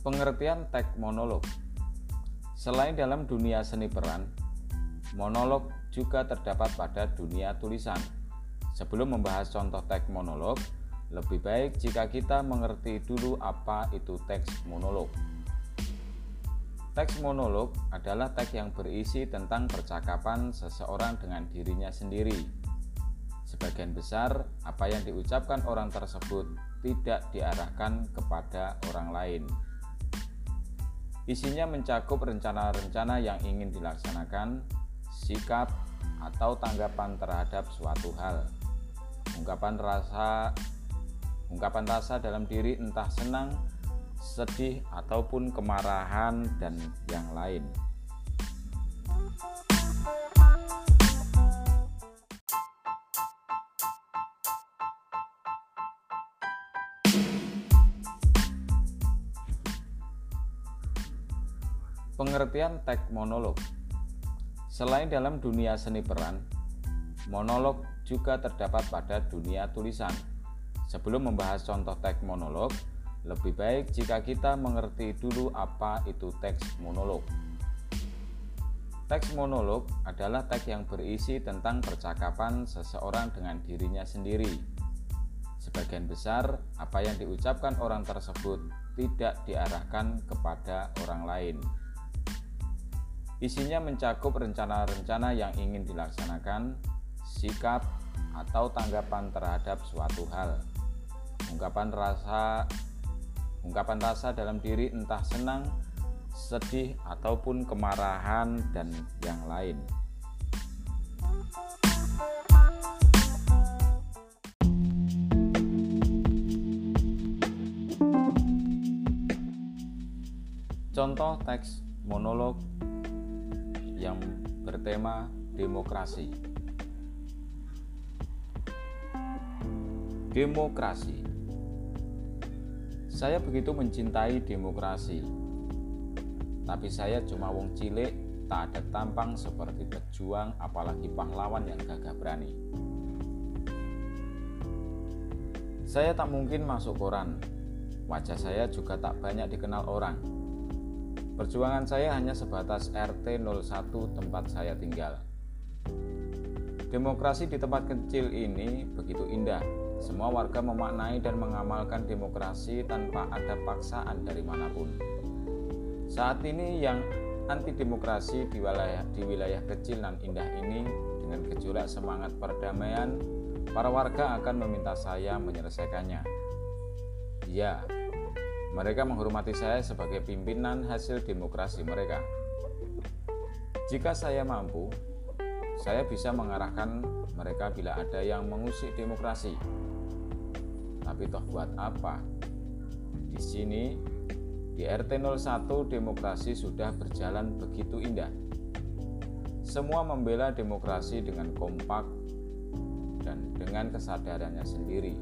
Pengertian teks monolog Selain dalam dunia seni peran, monolog juga terdapat pada dunia tulisan. Sebelum membahas contoh teks monolog, lebih baik jika kita mengerti dulu apa itu teks monolog. Teks monolog adalah teks yang berisi tentang percakapan seseorang dengan dirinya sendiri. Sebagian besar apa yang diucapkan orang tersebut tidak diarahkan kepada orang lain. Isinya mencakup rencana-rencana yang ingin dilaksanakan, sikap atau tanggapan terhadap suatu hal. Ungkapan rasa ungkapan rasa dalam diri entah senang, sedih ataupun kemarahan dan yang lain. Pengertian teks monolog Selain dalam dunia seni peran, monolog juga terdapat pada dunia tulisan. Sebelum membahas contoh teks monolog, lebih baik jika kita mengerti dulu apa itu teks monolog. Teks monolog adalah teks yang berisi tentang percakapan seseorang dengan dirinya sendiri. Sebagian besar apa yang diucapkan orang tersebut tidak diarahkan kepada orang lain. Isinya mencakup rencana-rencana yang ingin dilaksanakan, sikap atau tanggapan terhadap suatu hal. Ungkapan rasa ungkapan rasa dalam diri entah senang, sedih ataupun kemarahan dan yang lain. Contoh teks monolog yang bertema demokrasi. Demokrasi. Saya begitu mencintai demokrasi. Tapi saya cuma wong cilik, tak ada tampang seperti pejuang apalagi pahlawan yang gagah berani. Saya tak mungkin masuk koran. Wajah saya juga tak banyak dikenal orang Perjuangan saya hanya sebatas RT 01 tempat saya tinggal. Demokrasi di tempat kecil ini begitu indah. Semua warga memaknai dan mengamalkan demokrasi tanpa ada paksaan dari mana pun. Saat ini yang anti demokrasi di wilayah di wilayah kecil dan indah ini dengan gejolak semangat perdamaian, para warga akan meminta saya menyelesaikannya. Ya, mereka menghormati saya sebagai pimpinan hasil demokrasi mereka. Jika saya mampu, saya bisa mengarahkan mereka bila ada yang mengusik demokrasi. Tapi toh buat apa? Di sini, di RT 01 demokrasi sudah berjalan begitu indah. Semua membela demokrasi dengan kompak dan dengan kesadarannya sendiri.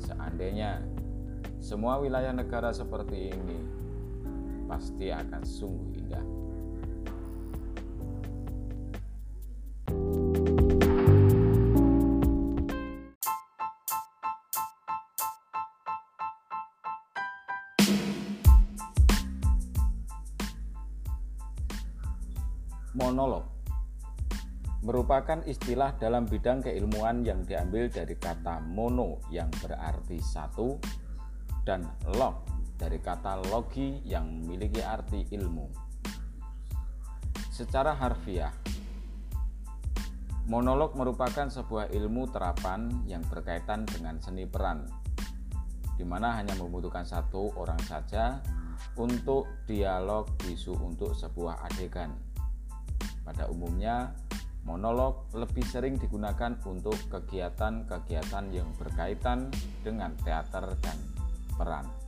Seandainya semua wilayah negara seperti ini pasti akan sungguh indah. Monolog merupakan istilah dalam bidang keilmuan yang diambil dari kata mono yang berarti satu dan log dari kata logi yang memiliki arti ilmu. Secara harfiah, monolog merupakan sebuah ilmu terapan yang berkaitan dengan seni peran, di mana hanya membutuhkan satu orang saja untuk dialog bisu untuk sebuah adegan. Pada umumnya, monolog lebih sering digunakan untuk kegiatan-kegiatan yang berkaitan dengan teater dan peran.